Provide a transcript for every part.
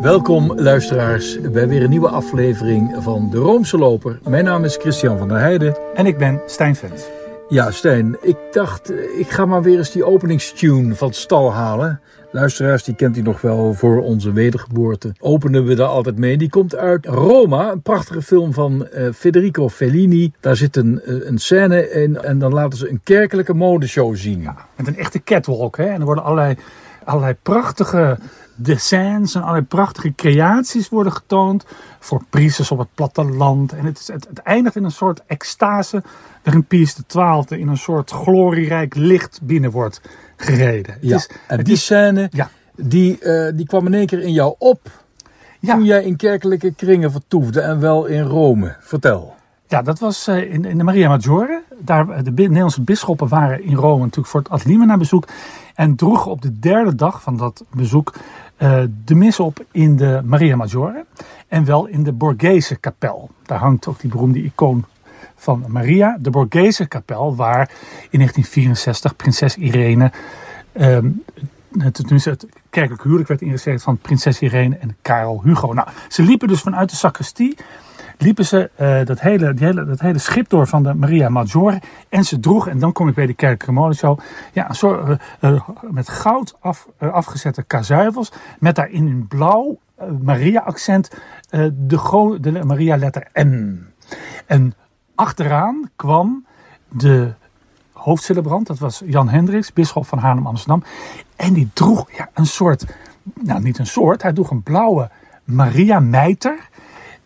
Welkom luisteraars bij weer een nieuwe aflevering van De Roomse Loper. Mijn naam is Christian van der Heijden. En ik ben Stijn Vens. Ja, Stijn, ik dacht, eh, ik ga maar weer eens die openingstune van stal halen. Luisteraars, die kent u nog wel voor onze wedergeboorte. Openen we daar altijd mee. Die komt uit Roma, een prachtige film van uh, Federico Fellini. Daar zit een, eh, een scène in en dan laten ze een kerkelijke modeshow zien. Met een echte catwalk, hè. En er worden allerlei, allerlei prachtige dessins en allerlei prachtige creaties worden getoond voor priesters op het platteland. En het, is, het, het eindigt in een soort extase waarin Pius XII in een soort glorierijk licht binnen wordt gereden. Ja, is, en die is, scène ja. die, uh, die kwam in één keer in jou op ja. toen jij in kerkelijke kringen vertoefde en wel in Rome. Vertel. Ja, dat was uh, in, in de Maria Maggiore. Daar, de Nederlandse bisschoppen waren in Rome natuurlijk voor het Adlimina bezoek. En droegen op de derde dag van dat bezoek uh, de mis op in de Maria Maggiore. En wel in de Borghese kapel. Daar hangt ook die beroemde icoon van Maria. De Borghese kapel waar in 1964 prinses Irene... Um, het, het kerkelijk huwelijk werd ingezet van prinses Irene en Karel Hugo. Nou, ze liepen dus vanuit de sacristie liepen ze uh, dat, hele, die hele, dat hele schip door van de Maria Maggiore. En ze droegen, en dan kom ik bij de kerkelijke modeshow, ja, een soort, uh, uh, met goud af, afgezette kazuivels. Met daarin in blauw Maria-accent de, de Maria-letter M. En achteraan kwam de hoofdcelebrant, dat was Jan Hendricks, bisschop van Haarlem Amsterdam. En die droeg ja, een soort, nou niet een soort, hij droeg een blauwe Maria-mijter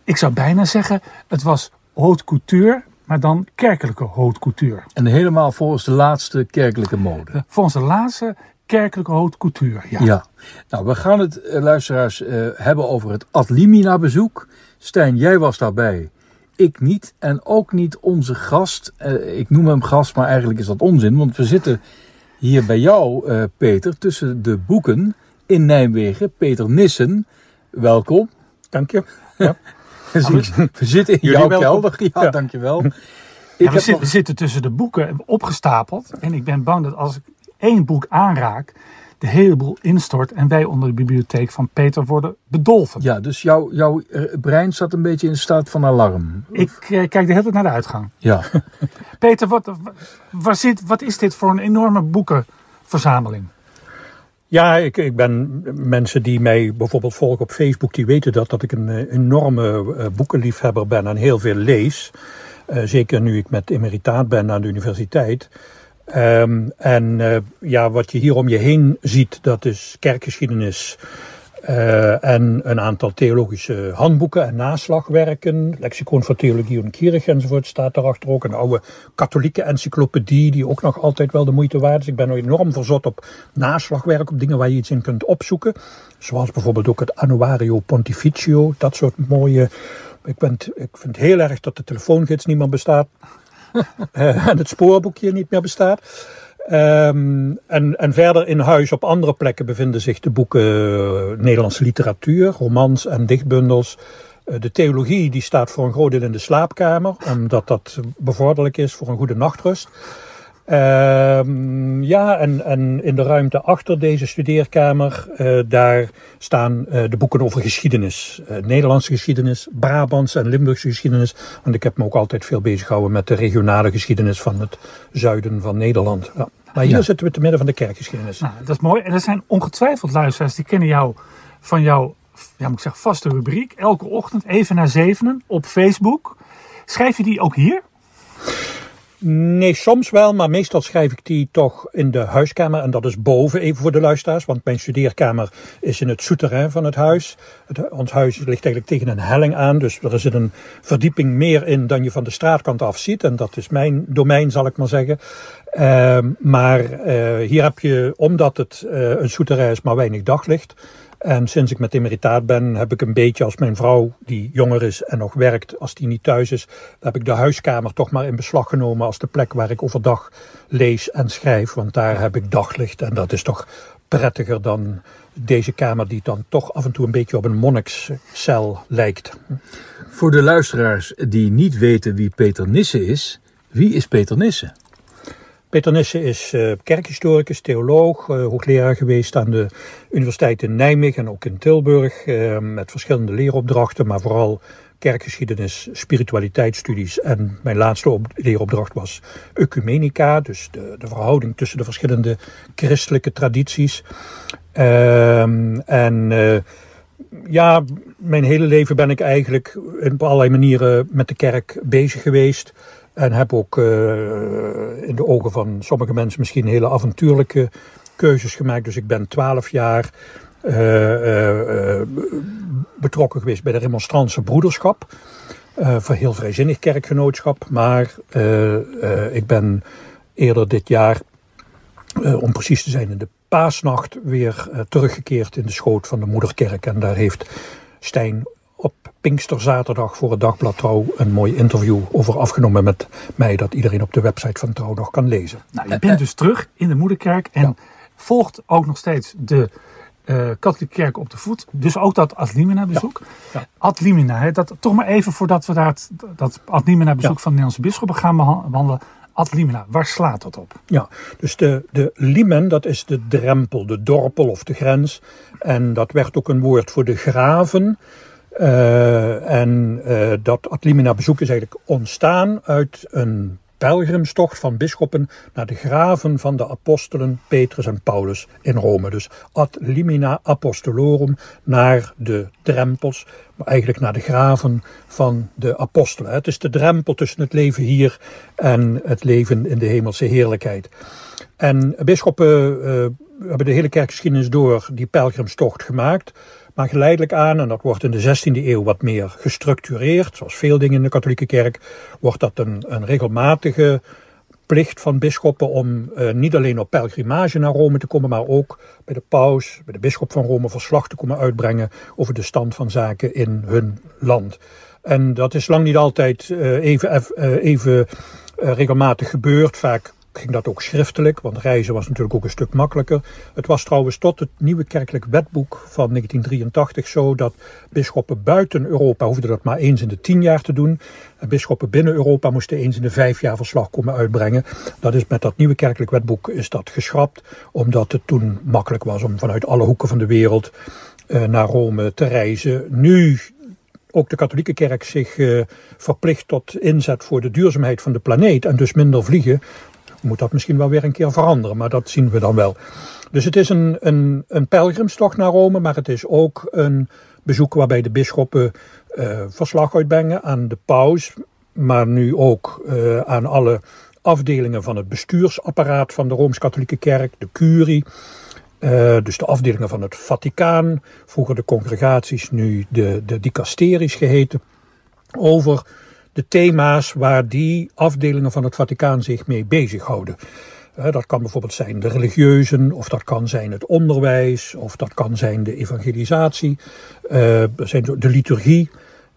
ik zou bijna zeggen, het was haute couture, maar dan kerkelijke haute couture. En helemaal volgens de laatste kerkelijke mode. Eh, volgens de laatste kerkelijke haute couture, ja. ja. Nou, we gaan het, eh, luisteraars, uh, hebben over het Adlimina bezoek. Stijn, jij was daarbij. Ik niet. En ook niet onze gast. Uh, ik noem hem gast, maar eigenlijk is dat onzin. Want we zitten hier bij jou, uh, Peter, tussen de boeken in Nijmegen. Peter Nissen, welkom. Dank je. Ja. We zitten in jouw kelder. Ja, dankjewel. Ja, we, zitten, we, zitten tussen de boeken opgestapeld. En ik ben bang dat als ik één boek aanraak, de hele boel instort en wij onder de bibliotheek van Peter worden bedolven. Ja, dus jouw, jouw eh, brein staat een beetje in staat van alarm. Ik uh, kijk de hele tijd naar de uitgang. Ja. Peter, wat, zit, wat is dit voor een enorme boekenverzameling? Ja, ik, ik ben mensen die mij bijvoorbeeld volgen op Facebook, die weten dat, dat ik een eh, enorme uh, boekenliefhebber ben en heel veel lees. Uh, zeker nu ik met emeritaat ben aan de universiteit. Um, en ja, wat je hier om je heen ziet, dat is kerkgeschiedenis, uh, en een aantal theologische handboeken en naslagwerken. Lexicon voor Theologie en Kirch enzovoort staat daarachter ook. Een oude katholieke encyclopedie die ook nog altijd wel de moeite waard is. Ik ben enorm verzot op naslagwerk, op dingen waar je iets in kunt opzoeken. Zoals bijvoorbeeld ook het Annuario Pontificio, dat soort mooie... Ik, ben, ik vind heel erg dat de telefoongids niet meer bestaat. uh, en het spoorboekje niet meer bestaat. Um, en, en verder in huis op andere plekken bevinden zich de boeken uh, Nederlandse literatuur, romans en dichtbundels. Uh, de theologie die staat voor een groot deel in de slaapkamer, omdat dat bevorderlijk is voor een goede nachtrust. Um, ja, en, en in de ruimte achter deze studeerkamer, uh, daar staan uh, de boeken over geschiedenis. Uh, Nederlandse geschiedenis, Brabantse en Limburgse geschiedenis. Want ik heb me ook altijd veel bezig gehouden met de regionale geschiedenis van het zuiden van Nederland. Ja. Maar hier ja. zitten we te midden van de kerkgeschiedenis. Nou, dat is mooi. En er zijn ongetwijfeld luisteraars die kennen jou van jouw ja, moet ik zeggen, vaste rubriek. Elke ochtend even na zevenen op Facebook. Schrijf je die ook hier? Nee, soms wel, maar meestal schrijf ik die toch in de huiskamer. En dat is boven, even voor de luisteraars. Want mijn studeerkamer is in het souterrain van het huis. Het, ons huis ligt eigenlijk tegen een helling aan. Dus er zit een verdieping meer in dan je van de straatkant af ziet. En dat is mijn domein, zal ik maar zeggen. Uh, maar uh, hier heb je, omdat het uh, een souterrain is, maar weinig daglicht. En sinds ik met emeritaat ben, heb ik een beetje als mijn vrouw, die jonger is en nog werkt, als die niet thuis is, heb ik de huiskamer toch maar in beslag genomen als de plek waar ik overdag lees en schrijf. Want daar heb ik daglicht en dat is toch prettiger dan deze kamer die dan toch af en toe een beetje op een monnikscel lijkt. Voor de luisteraars die niet weten wie Peter Nissen is, wie is Peter Nissen? Peter Nissen is uh, kerkhistoricus, theoloog, uh, hoogleraar geweest aan de Universiteit in Nijmegen en ook in Tilburg. Uh, met verschillende leeropdrachten, maar vooral kerkgeschiedenis, spiritualiteitsstudies. En mijn laatste leeropdracht was ecumenica, dus de, de verhouding tussen de verschillende christelijke tradities. Ehm, en ja, mijn hele leven ben ik eigenlijk op allerlei manieren met de kerk bezig geweest. En heb ook uh, in de ogen van sommige mensen misschien hele avontuurlijke keuzes gemaakt. Dus ik ben twaalf jaar uh, betrokken geweest bij de Remonstrantse Broederschap. voor heel vrijzinnig kerkgenootschap. Maar ik ben eerder dit jaar, om precies te zijn in de paasnacht, weer teruggekeerd in de schoot van de moederkerk. En daar heeft Stijn op Pinksterzaterdag voor het Dagblad Trouw een mooi interview over afgenomen met mij, dat iedereen op de website van Trouw nog kan lezen. Nou, je bent dus terug in de moederkerk en volgt ook nog steeds de uh, katholieke kerk op de voet. Dus ook dat Adlimina bezoek. Ja. Ja. Adlimina, dat, toch maar even voordat we daar dat Adlimina bezoek van de Nederlandse bisschoppen gaan behandelen. Adlimina, waar slaat dat op? Ja, dus de, de limen, dat is de drempel, de dorpel of de grens. En dat werd ook een woord voor de graven. Uh, en uh, dat Adlimina bezoek is eigenlijk ontstaan uit een pelgrimstocht van bisschoppen naar de graven van de apostelen Petrus en Paulus in Rome. Dus ad limina apostolorum naar de drempels, maar eigenlijk naar de graven van de apostelen. Het is de drempel tussen het leven hier en het leven in de hemelse heerlijkheid. En bisschoppen uh, hebben de hele kerkgeschiedenis door die pelgrimstocht gemaakt. Maar geleidelijk aan, en dat wordt in de 16e eeuw wat meer gestructureerd, zoals veel dingen in de katholieke kerk, wordt dat een, een regelmatige plicht van bisschoppen om uh, niet alleen op pelgrimage naar Rome te komen, maar ook bij de paus, bij de bisschop van Rome verslag te komen uitbrengen over de stand van zaken in hun land. En dat is lang niet altijd uh, even, uh, even regelmatig gebeurd. Vaak ging dat ook schriftelijk, want reizen was natuurlijk ook een stuk makkelijker. Het was trouwens tot het nieuwe kerkelijk wetboek van 1983 zo dat bisschoppen buiten Europa hoefden dat maar eens in de tien jaar te doen. En bisschoppen binnen Europa moesten eens in de vijf jaar verslag komen uitbrengen. Dat is met dat nieuwe kerkelijk wetboek is dat geschrapt, omdat het toen makkelijk was om vanuit alle hoeken van de wereld uh, naar Rome te reizen. Nu ook de katholieke kerk zich uh, verplicht tot inzet voor de duurzaamheid van de planeet en dus minder vliegen, moet dat misschien wel weer een keer veranderen, maar dat zien we dan wel. Dus het is een, een, een pelgrimstocht naar Rome, maar het is ook een bezoek waarbij de bisschoppen uh, verslag uitbrengen aan de paus, maar nu ook uh, aan alle afdelingen van het bestuursapparaat van de Rooms-Katholieke Kerk, de curie. Uh, dus de afdelingen van het Vaticaan, vroeger de congregaties, nu de, de dicasteries geheten, over de thema's waar die afdelingen van het Vaticaan zich mee bezighouden. Dat kan bijvoorbeeld zijn de religieuzen, of dat kan zijn het onderwijs, of dat kan zijn de evangelisatie, uh, de liturgie.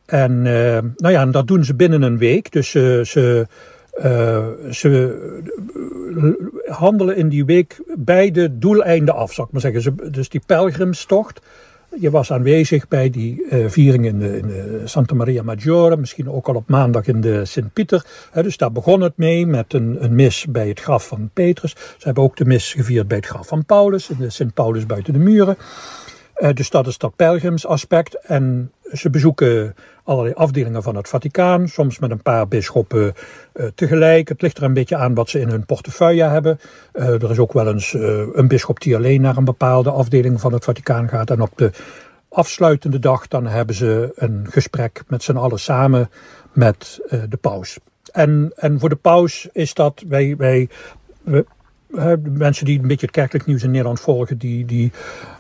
En uh, nou ja, dat doen ze binnen een week. Dus ze, ze handelen in die week beide doeleinden af, zou ik maar zeggen. Dus die pelgrimstocht, je was aanwezig bij die uh, viering in de, in de, Santa Maria Maggiore, misschien ook al op maandag in de Sint-Pieter. dus daar begon het mee met een, een, mis bij het graf van Petrus. Ze hebben ook de mis gevierd bij het graf van Paulus, in de Sint-Paulus buiten de muren. Uh, dus dat is dat pelgrimsaspect. En ze bezoeken allerlei afdelingen van het Vaticaan, soms met een paar bisschoppen uh, tegelijk. Het ligt er een beetje aan wat ze in hun portefeuille hebben. Uh, er is ook wel eens een bisschop die alleen naar een bepaalde afdeling van het Vaticaan gaat. En op de afsluitende dag dan hebben ze een gesprek met z'n allen samen met de paus. En, en voor de paus is dat, wij, wij de mensen die een beetje het kerkelijk nieuws in Nederland volgen, die, die,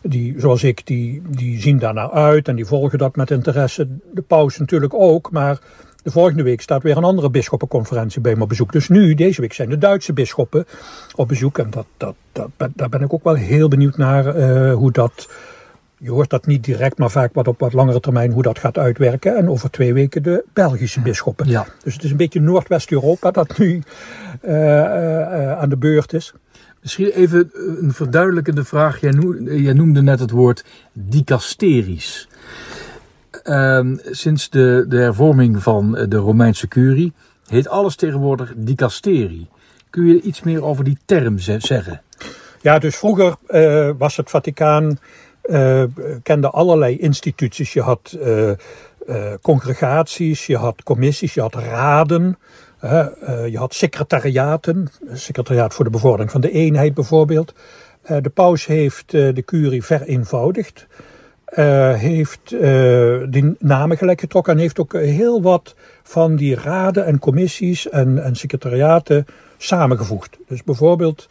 die zoals ik, die, die zien daarnaar uit en die volgen dat met interesse. De paus natuurlijk ook, maar de volgende week staat weer een andere bisschoppenconferentie bij me op bezoek. Dus nu, deze week, zijn de Duitse bisschoppen op bezoek. En dat, dat, dat, daar ben ik ook wel heel benieuwd naar uh, hoe dat je hoort dat niet direct, maar vaak wat op wat langere termijn hoe dat gaat uitwerken. En over twee weken de Belgische bisschoppen. Ja. Dus het is een beetje Noordwest-Europa dat nu uh, uh, aan de beurt is. Misschien even een verduidelijkende vraag. Jij noemde, jij noemde net het woord dicasteries. Uh, sinds de, de hervorming van de Romeinse curie heet alles tegenwoordig dicasterie. Kun je iets meer over die term zeggen? Ja, dus vroeger uh, was het Vaticaan, uh, kende allerlei instituties. Je had uh, congregaties, je had commissies, je had raden. je had secretariaten, secretariaat voor de bevordering van de eenheid bijvoorbeeld. de paus heeft de curie vereenvoudigd. Heeft die namen gelijk getrokken en heeft ook heel wat van die raden en commissies en, en secretariaten samengevoegd. Dus bijvoorbeeld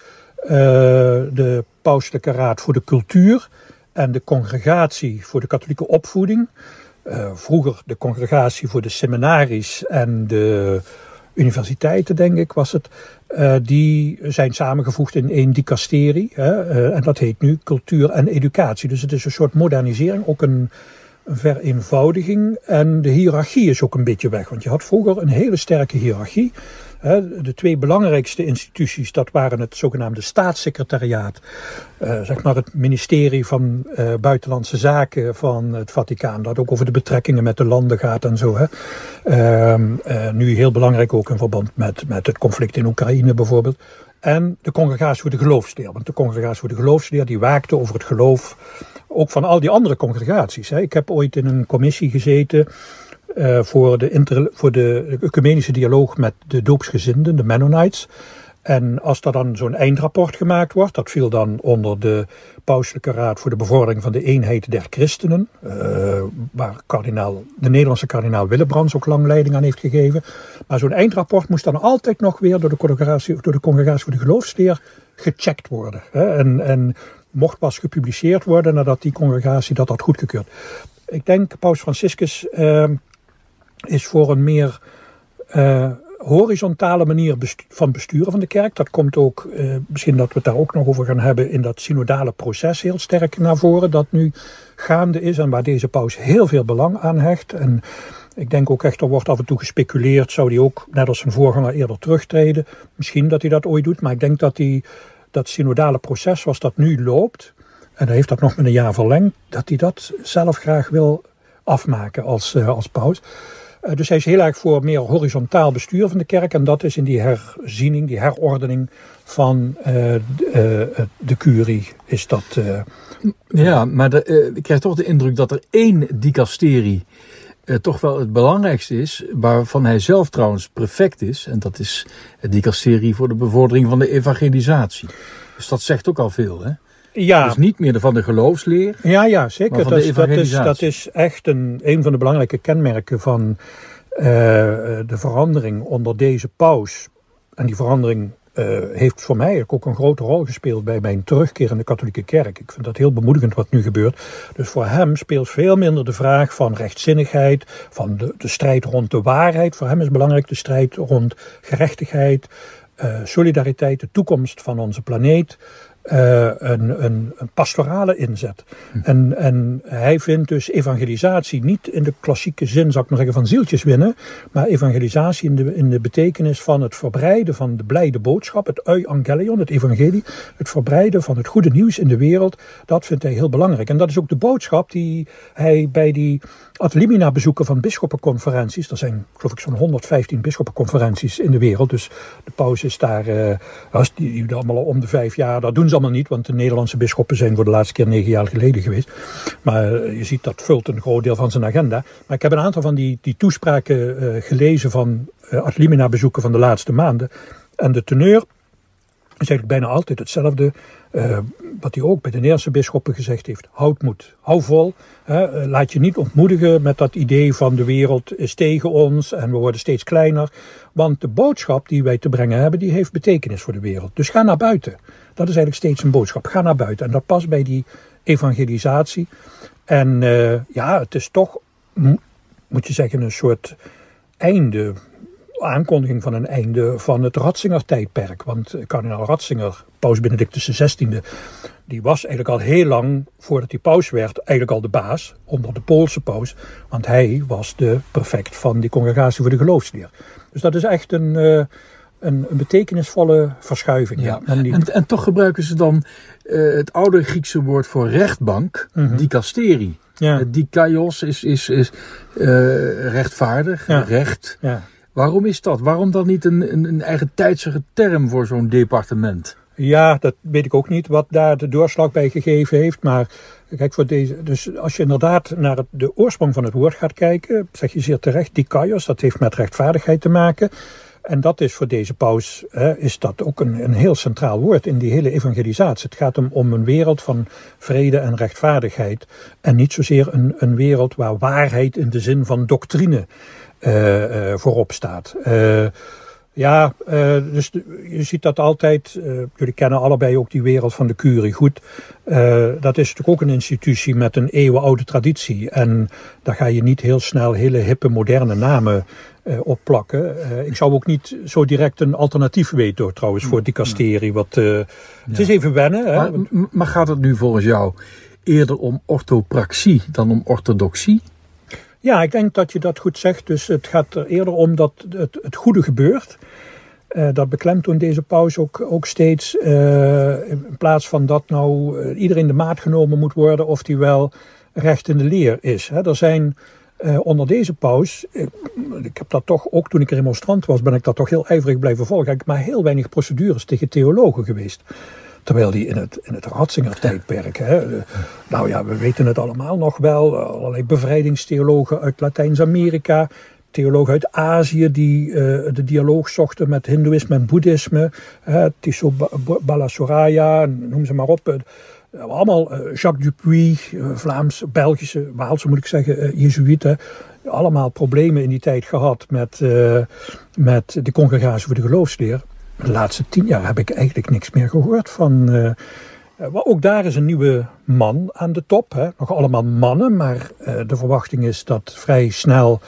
de Pauselijke Raad voor de Cultuur en de Congregatie voor de Katholieke Opvoeding. vroeger de Congregatie voor de Seminaries en de universiteiten, denk ik, was het. Uh, die zijn samengevoegd in één dicasterie. Hè, uh, en dat heet nu cultuur en educatie. Dus het is een soort modernisering, ook een, een vereenvoudiging. En de hiërarchie is ook een beetje weg. Want je had vroeger een hele sterke hiërarchie. De twee belangrijkste instituties, dat waren het zogenaamde staatssecretariaat, uh, zeg maar het ministerie van uh, Buitenlandse Zaken van het Vaticaan, dat ook over de betrekkingen met de landen gaat en zo. Hè. Uh, nu heel belangrijk ook in verband met, met het conflict in Oekraïne bijvoorbeeld. En de congregatie voor de geloofsleer. Want de congregatie voor de geloofsleer die waakte over het geloof ook van al die andere congregaties. Ik heb ooit in een commissie gezeten uh, voor, de inter, voor de ecumenische dialoog met de doopsgezinden, de Mennonites. En als er dan zo'n eindrapport gemaakt wordt, dat viel dan onder de Pauselijke Raad voor de Bevordering van de Eenheid der Christenen, uh, waar kardinaal, de Nederlandse kardinaal Willebrands ook lang leiding aan heeft gegeven. Maar zo'n eindrapport moest dan altijd nog weer door de congregatie, door de congregatie voor de geloofsleer gecheckt worden. Hè? En, en mocht pas gepubliceerd worden nadat die congregatie dat had goedgekeurd. Ik denk Paus Franciscus uh, is voor een meer uh, horizontale manier van besturen van de kerk. Dat komt ook, uh, misschien dat we het daar ook nog over gaan hebben, in dat synodale proces heel sterk naar voren. Dat nu gaande is en waar deze paus heel veel belang aan hecht. En ik denk ook echt, er wordt af en toe gespeculeerd, zou hij ook, net als zijn voorganger, eerder terugtreden. Misschien dat hij dat ooit doet, maar ik denk dat hij dat synodale proces zoals dat nu loopt, en hij heeft dat nog met een jaar verlengd, dat hij dat zelf graag wil afmaken als, uh, als paus. Uh, dus hij is heel erg voor meer horizontaal bestuur van de kerk. En dat is in die herziening, die herordening van uh, de, de curie, is dat... ja, maar de, ik krijg toch de indruk dat er één dicasterie toch wel het belangrijkste is, waarvan hij zelf trouwens prefect is. En dat is het dicasterie voor de bevordering van de evangelisatie. Dus dat zegt ook al veel, hè? Ja. Dus niet meer van de geloofsleer. Ja, ja zeker. Dat, is, dat, is, dat is echt een, een van de belangrijke kenmerken van uh, de verandering onder deze paus. En die verandering uh, heeft voor mij ook een grote rol gespeeld bij mijn terugkeer in de katholieke kerk. Ik vind dat heel bemoedigend wat nu gebeurt. Dus voor hem speelt veel minder de vraag van rechtzinnigheid, van de, de strijd rond de waarheid. Voor hem is belangrijk de strijd rond gerechtigheid, uh, solidariteit, de toekomst van onze planeet. Uh, een, een, een, pastorale inzet. Hm. En, en hij vindt dus evangelisatie niet in de klassieke zin, zou ik maar zeggen, van zieltjes winnen, maar evangelisatie in de, in de betekenis van het verbreiden van de blijde boodschap, het euangelion, het evangelie, het verbreiden van het goede nieuws in de wereld, dat vindt hij heel belangrijk. En dat is ook de boodschap die hij bij die ad limina bezoeken van bisschoppenconferenties, er zijn geloof ik zo'n 115 bisschoppenconferenties in de wereld, dus de paus is daar, uh, die, die allemaal om de vijf jaar, dat doen ze allemaal niet, want de Nederlandse bisschoppen zijn voor de laatste keer negen jaar geleden geweest. Maar je ziet dat vult een groot deel van zijn agenda. Maar ik heb een aantal van die, die toespraken uh, gelezen van ad limina bezoeken van de laatste maanden. En de teneur is eigenlijk bijna altijd hetzelfde. Uh, wat hij ook bij de Nederlandse bisschoppen gezegd heeft. Houd moed, hou vol. Hè, laat je niet ontmoedigen met dat idee van de wereld is tegen ons en we worden steeds kleiner. Want de boodschap die wij te brengen hebben, die heeft betekenis voor de wereld. Dus ga naar buiten. Dat is eigenlijk steeds een boodschap. Ga naar buiten. En dat past bij die evangelisatie. En uh, ja, het is toch, moet je zeggen, een soort einde aankondiging van een einde van het Ratzinger-tijdperk. Want eh, kardinaal Ratzinger, paus Benedictus XVI, die was eigenlijk al heel lang, voordat hij paus werd, eigenlijk al de baas onder de Poolse paus. Want hij was de prefect van die congregatie voor de geloofsleer. Dus dat is echt een, uh, een, een, betekenisvolle verschuiving. Ja. En, die... en, en, toch gebruiken ze dan uh, het oude Griekse woord voor rechtbank, mm -hmm. dikasterie. Ja. Dikaios is, is, is rechtvaardig, ja. recht. Ja. Waarom is dat? Waarom dan niet een, een, een eigen tijdsige term voor zo'n departement? Ja, dat weet ik ook niet wat daar de doorslag bij gegeven heeft. Maar kijk, voor deze, dus als je inderdaad naar de oorsprong van het woord gaat kijken, zeg je zeer terecht, dikaios, dat heeft met rechtvaardigheid te maken. En dat is voor deze paus hè, is dat ook een, een heel centraal woord in die hele evangelisatie. Het gaat hem om een wereld van vrede en rechtvaardigheid. En niet zozeer een, een wereld waar waarheid in de zin van doctrine voorop staat. Uh, ja, dus je ziet dat altijd. Jullie kennen allebei ook die wereld van de curie goed. Dat is natuurlijk ook een institutie met een eeuwenoude traditie. En daar ga je niet heel snel hele hippe, moderne namen opplakken. ik zou ook niet zo direct een alternatief weten, trouwens, voor dicasterie. Wat, Het ja. is even wennen. Hè? Maar, maar gaat het nu volgens jou eerder om orthopraxie dan om orthodoxie? Ja, ik denk dat je dat goed zegt. Dus het gaat er eerder om dat het, het goede gebeurt. Uh, dat beklemtoont deze pauze ook, ook steeds. Uh, in plaats van dat nou uh, iedereen de maat genomen moet worden of die wel recht in de leer is. Hè. Er zijn onder deze paus, ik, ik, heb dat toch, ook toen ik remonstrant was, ben ik dat toch heel ijverig blijven volgen. Ik maar heel weinig procedures tegen theologen geweest. Terwijl die in het, in het Ratzinger-tijdperk, hè, nou ja, we weten het allemaal nog wel, allerlei bevrijdingstheologen uit Latijns-Amerika, theologen uit Azië die uh, de dialoog zochten met Hindoeïsme en Boeddhisme, uh, Tiso Balasoraya, noem ze maar op. Uh, allemaal Jacques Dupuy, Vlaams, Belgische, Waalse moet ik zeggen, Jezuïeten. Allemaal problemen in die tijd gehad met, met de congregatie voor de geloofsleer de laatste tien jaar heb ik eigenlijk niks meer gehoord van. Uh, ook daar is een nieuwe man aan de top. Hè. Nog allemaal mannen, maar uh, de verwachting is dat vrij snel,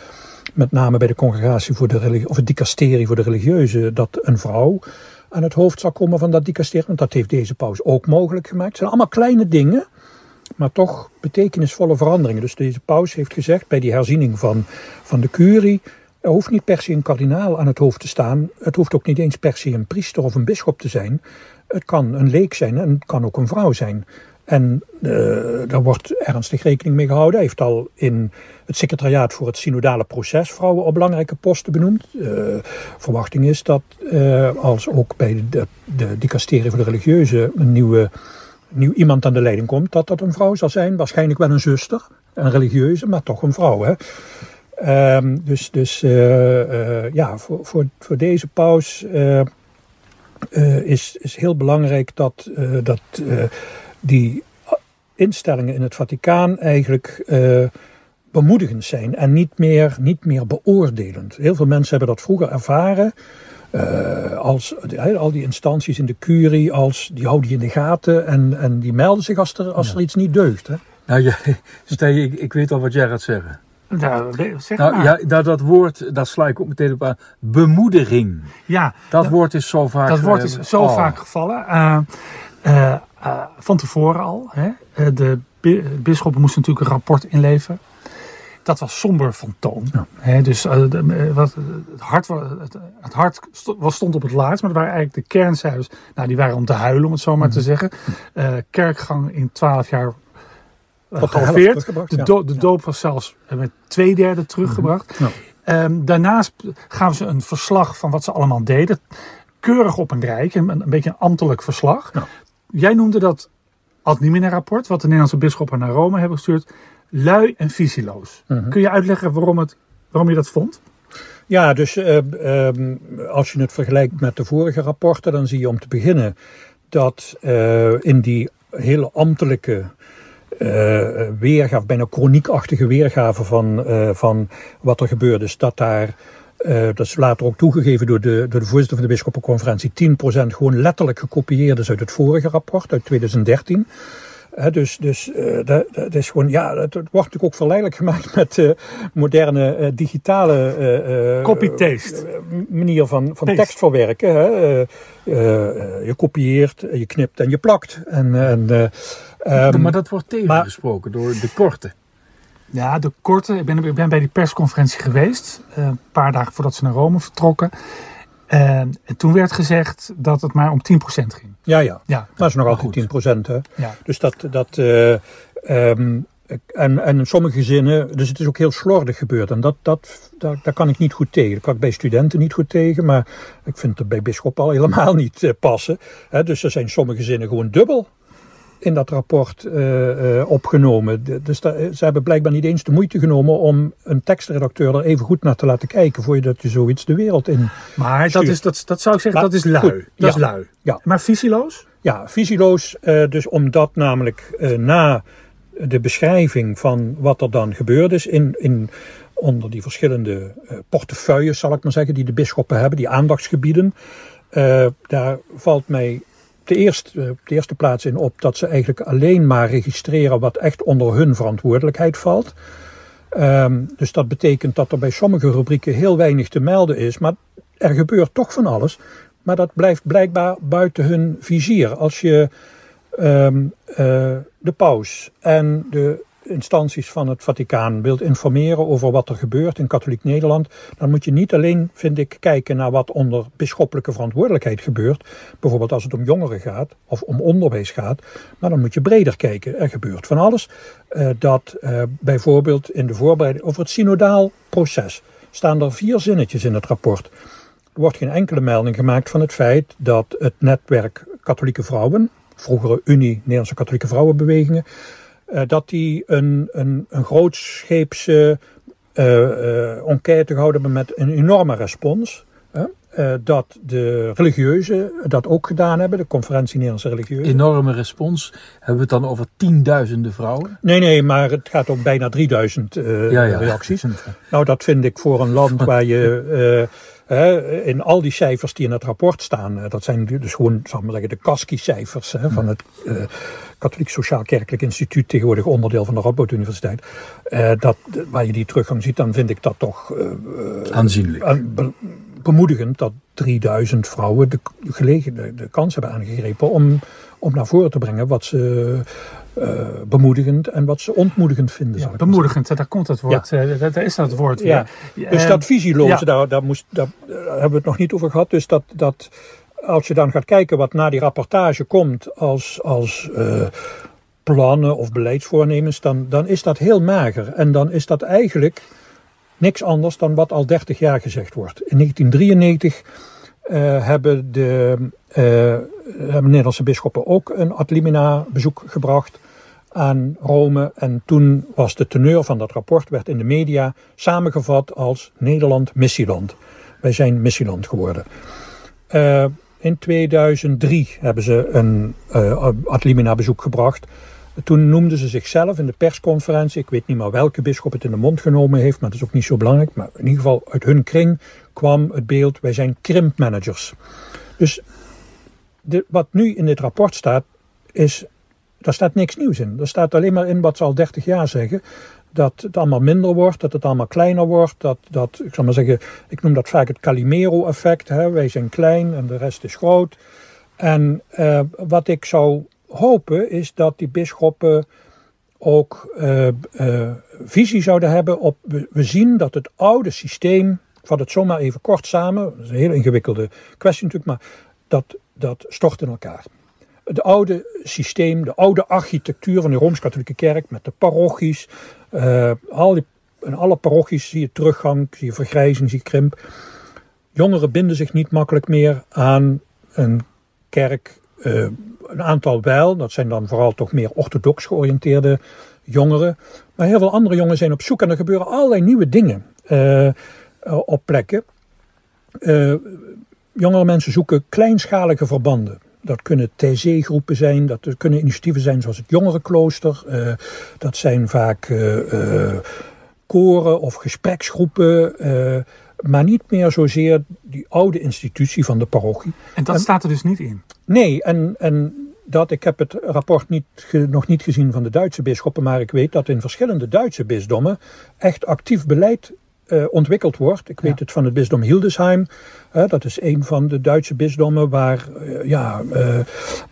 met name bij de congregatie voor de religie, of het dicasterie voor de religieuze, dat een vrouw aan het hoofd zal komen van dat dicasterie. Want dat heeft deze paus ook mogelijk gemaakt. Het zijn allemaal kleine dingen, maar toch betekenisvolle veranderingen. Dus deze paus heeft gezegd bij die herziening van, van de curie er hoeft niet per se een kardinaal aan het hoofd te staan. Het hoeft ook niet eens per se een priester of een bisschop te zijn. Het kan een leek zijn en het kan ook een vrouw zijn. En uh, daar wordt ernstig rekening mee gehouden. Hij heeft al in het secretariaat voor het synodale proces vrouwen op belangrijke posten benoemd. Uh, verwachting is dat uh, als ook bij de, de dicasterie voor de religieuze een nieuwe, nieuw iemand aan de leiding komt, dat dat een vrouw zal zijn. Waarschijnlijk wel een zuster, een religieuze, maar toch een vrouw. Hè? Um, dus dus uh, uh, ja, voor, voor, voor deze paus uh, is, is heel belangrijk dat, dat die instellingen in het Vaticaan eigenlijk bemoedigend zijn en niet meer, niet meer beoordelend. Heel veel mensen hebben dat vroeger ervaren. als al die instanties in de curie, als, die houden die in de gaten en, en die melden zich als er, als er iets niet deugt. Hè? Nou, ja, Stijn, ik, ik weet al wat jij gaat zeggen. Nou, zeg nou, ja, dat, dat woord, daar sla ik ook meteen op aan. Bemoediging. Ja. Dat, dat woord is zo vaak... Dat woord is zo oh. vaak gevallen. Uh, uh, uh, van tevoren al. Hè. de bisschoppen moesten natuurlijk een rapport inleveren. Dat was somber van toon. Ja. Hè, dus de, wat, het, hart, het, het hart was, stond op het laatst. Maar dat waren eigenlijk de kerncijfers. Nou, die waren om te huilen, om het zo maar mm. te zeggen. kerkgang in twaalf jaar gehalveerd. De, do de doop was zelfs met twee derde teruggebracht. Ja. Um, daarnaast gaven ze een verslag van wat ze allemaal deden. Keurig op een rijk, een, een beetje een ambtelijk verslag. Jij noemde dat ad limina rapport, wat de Nederlandse bisschoppen naar Rome hebben gestuurd, lui en visieloos. Uh -huh. Kun je uitleggen waarom, het, waarom je dat vond? Ja, dus uh, um, als je het vergelijkt met de vorige rapporten, dan zie je om te beginnen dat uh, in die hele ambtelijke weergave, bijna chroniekachtige weergave van, uh, van wat er gebeurde. Dus dat daar, uh, dat is later ook toegegeven door de, door de voorzitter van de bisschoppenconferentie, 10% gewoon letterlijk gekopieerd is uit het vorige rapport, uit 2013. Hè, dus dus eh, dat, dat is gewoon, ja, het wordt natuurlijk ook verleidelijk gemaakt met eh, moderne eh, digitale eh, eh, Copy-paste. eh, manier van, van Paste. tekst verwerken. Hè. Eh, eh, je kopieert, je knipt en je plakt. En, en, eh, ehm, maar dat wordt tegengesproken door de korte. Ja, de korte. Ik ben, ik ben bij die persconferentie geweest. eh, een paar dagen voordat ze naar Rome vertrokken. Eh, en toen werd gezegd dat het maar om 10% ging. ja, ja. Ja, Maar het is nog Maar altijd 10 procent. Hè. ja. Dus dat. dat eh, ehm, en, en in sommige gezinnen, dus het is ook heel slordig gebeurd. En dat, dat, daar, daar kan ik niet goed tegen. Dat kan ik bij studenten niet goed tegen, maar ik vind het bij Bisschop al helemaal niet eh, passen. Dus er zijn sommige zinnen gewoon dubbel in dat rapport eh, eh, opgenomen. De- Dus daar- ze hebben blijkbaar niet eens de moeite genomen om een tekstredacteur er even goed naar te laten kijken. voor je zoiets de wereld in. Maar dat, is, dat, dat zou ik zeggen, Maar dat is lui. goed, dat is lui. Ja. Maar visieloos? Ja, visieloos. eh, dus omdat namelijk eh, na de beschrijving van wat er dan gebeurd is in, in, onder die verschillende eh, portefeuilles, zal ik maar zeggen, die de bisschoppen hebben, die aandachtsgebieden, eh, daar valt mij de eerste, eh, op de eerste plaats in op dat ze eigenlijk alleen maar registreren wat echt onder hun verantwoordelijkheid valt. Ehm, dus dat betekent dat er bij sommige rubrieken heel weinig te melden is, maar er gebeurt toch van alles. Maar dat blijft blijkbaar buiten hun vizier. Als je ehm, eh, de paus en de instanties van het Vaticaan wilt informeren over wat er gebeurt in katholiek Nederland, dan moet je niet alleen, vind ik, kijken naar wat onder bisschoppelijke verantwoordelijkheid gebeurt. Bijvoorbeeld als het om jongeren gaat of om onderwijs gaat. Maar dan moet je breder kijken. Er gebeurt van alles. Eh, dat eh, bijvoorbeeld in de voorbereiding over het synodaal proces staan er vier zinnetjes in het rapport. Er wordt geen enkele melding gemaakt van het feit dat het netwerk katholieke vrouwen, vroegere Unie Nederlandse katholieke vrouwenbewegingen, eh, dat die een, een, een grootscheepse eh, eh, enquête gehouden hebben met een enorme respons. dat de religieuzen dat ook gedaan hebben, de conferentie Nederlandse religieuzen. Enorme respons. Hebben we het dan over tienduizenden vrouwen? Nee, nee, maar het gaat om bijna 3000 eh, Ja, ja. reacties. Nou, dat vind ik voor een land waar je in al die cijfers die in het rapport staan, dat zijn dus gewoon, zal ik maar zeggen, de CASCI-cijfers hè, van het Katholiek Sociaal Kerkelijk Instituut, tegenwoordig onderdeel van de Radboud Universiteit. Eh, dat, waar je die teruggang ziet, dan vind ik dat toch eh, Aanzienlijk. eh, be- bemoedigend dat 3000 vrouwen de, gelegen, de, de kans hebben aangegrepen om, om naar voren te brengen wat ze eh, bemoedigend en wat ze ontmoedigend vinden. Ja, bemoedigend, daar komt het woord. eh, daar, daar is dat woord Ja. weer. Dus dat visieloze, ja. daar, daar, moest, daar, daar hebben we het nog niet over gehad. Dus dat, dat als je dan gaat kijken wat na die rapportage komt als, als eh, plannen of beleidsvoornemens, dan, dan is dat heel mager. En dan is dat eigenlijk niks anders dan wat al 30 jaar gezegd wordt. In 1993 eh, hebben de eh, hebben Nederlandse bisschoppen ook een ad limina bezoek gebracht aan Rome. En toen was de teneur van dat rapport, werd in de media samengevat als Nederland missieland. Wij zijn missieland geworden. Eh, in 2003 hebben ze een ad limina bezoek gebracht. Toen noemden ze zichzelf in de persconferentie, ik weet niet meer welke bisschop het in de mond genomen heeft, maar dat is ook niet zo belangrijk. Maar in ieder geval uit hun kring kwam het beeld, wij zijn krimpmanagers. Dus de, wat nu in dit rapport staat, is, daar staat niks nieuws in. Er staat alleen maar in wat ze al 30 jaar zeggen. Dat het allemaal minder wordt, dat het allemaal kleiner wordt. Dat, dat ik zal maar zeggen, ik noem dat vaak het Calimero-effect. Wij zijn klein en de rest is groot. En eh, wat ik zou hopen is dat die bisschoppen ook eh, eh, visie zouden hebben op. We, we zien dat het oude systeem, ik vat het zomaar even kort samen, dat is een heel ingewikkelde kwestie natuurlijk, maar dat, dat stort in elkaar. Het oude systeem, de oude architectuur van de Rooms-Katholieke Kerk met de parochies, eh, in alle parochies zie je teruggang, zie je vergrijzing, zie je krimp. Jongeren binden zich niet makkelijk meer aan een kerk. eh, een aantal wel, dat zijn dan vooral toch meer orthodox georiënteerde jongeren. Maar heel veel andere jongeren zijn op zoek en er gebeuren allerlei nieuwe dingen eh, op plekken. Jongere mensen zoeken kleinschalige verbanden. Dat kunnen TC-groepen zijn, dat kunnen initiatieven zijn zoals het Jongerenklooster. eh, dat zijn vaak eh, eh, koren of gespreksgroepen. maar niet meer zozeer die oude institutie van de parochie. En dat staat er dus niet in. Nee, en, en dat ik heb het rapport niet, nog niet gezien van de Duitse bisschoppen, maar ik weet dat in verschillende Duitse bisdommen echt actief beleid eh, ontwikkeld wordt. Ik weet het van het bisdom Hildesheim. dat is een van de Duitse bisdommen waar, eh, ja, eh,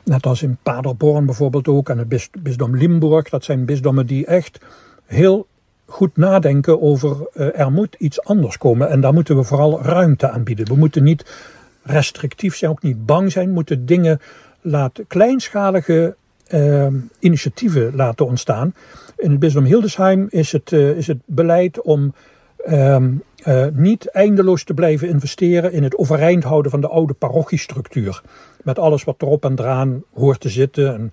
net als in Paderborn bijvoorbeeld ook, en het bis- bisdom Limburg, dat zijn bisdommen die echt heel goed nadenken over er moet iets anders komen. En daar moeten we vooral ruimte aan bieden. We moeten niet restrictief zijn, ook niet bang zijn. We moeten dingen laten, kleinschalige initiatieven laten ontstaan. In het bisdom Hildesheim is het, is het beleid om ehm, eh, niet eindeloos te blijven investeren in het overeind houden van de oude parochiestructuur. Met alles wat erop en eraan hoort te zitten. Een,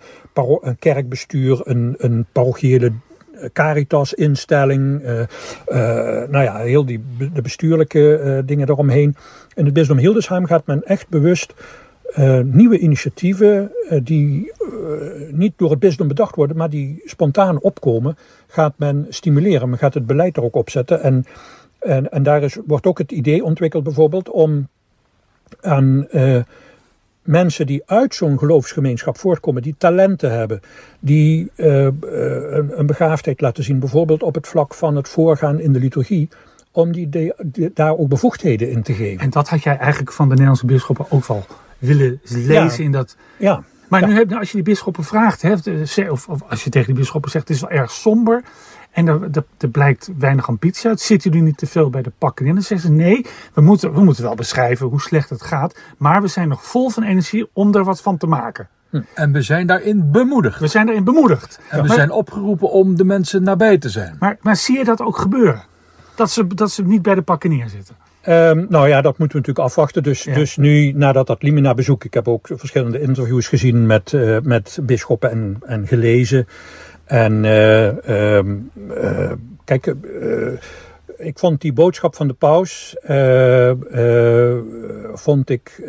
een kerkbestuur, een, een parochiële Caritas-instelling. eh, eh, nou ja, heel die, de bestuurlijke eh, dingen eromheen. In het bisdom Hildesheim gaat men echt bewust eh, nieuwe initiatieven eh, die eh, niet door het bisdom bedacht worden, maar die spontaan opkomen, gaat men stimuleren. Men gaat het beleid er ook op zetten. En, en, en daar is, wordt ook het idee ontwikkeld bijvoorbeeld om aan eh, mensen die uit zo'n geloofsgemeenschap voortkomen, die talenten hebben, die eh, eh, een, een begaafdheid laten zien, bijvoorbeeld op het vlak van het voorgaan in de liturgie, om die, de- de- daar ook bevoegdheden in te geven. En dat had jij eigenlijk van de Nederlandse bisschoppen ook wel willen lezen Ja. in dat Ja, Maar Ja. nu heb, nou, als je die bisschoppen vraagt, hè, of, of als je tegen die bisschoppen zegt, het is wel erg somber. En er, er, er blijkt weinig ambitie uit. Zitten jullie niet te veel bij de pakken in? Dan zeggen ze nee, we moeten, we moeten wel beschrijven hoe slecht het gaat. Maar we zijn nog vol van energie om er wat van te maken. En we zijn daarin bemoedigd. We zijn erin bemoedigd. En we maar, zijn opgeroepen om de mensen nabij te zijn. maar, maar zie je dat ook gebeuren? Dat ze, dat ze niet bij de pakken neerzitten. Ehm, nou ja, dat moeten we natuurlijk afwachten. Dus, Ja. dus nu, nadat dat Limina bezoek, ik heb ook verschillende interviews gezien met, eh met bisschoppen en, en gelezen. En eh, ehm, eh, kijk, ik vond die boodschap van de paus, vond ik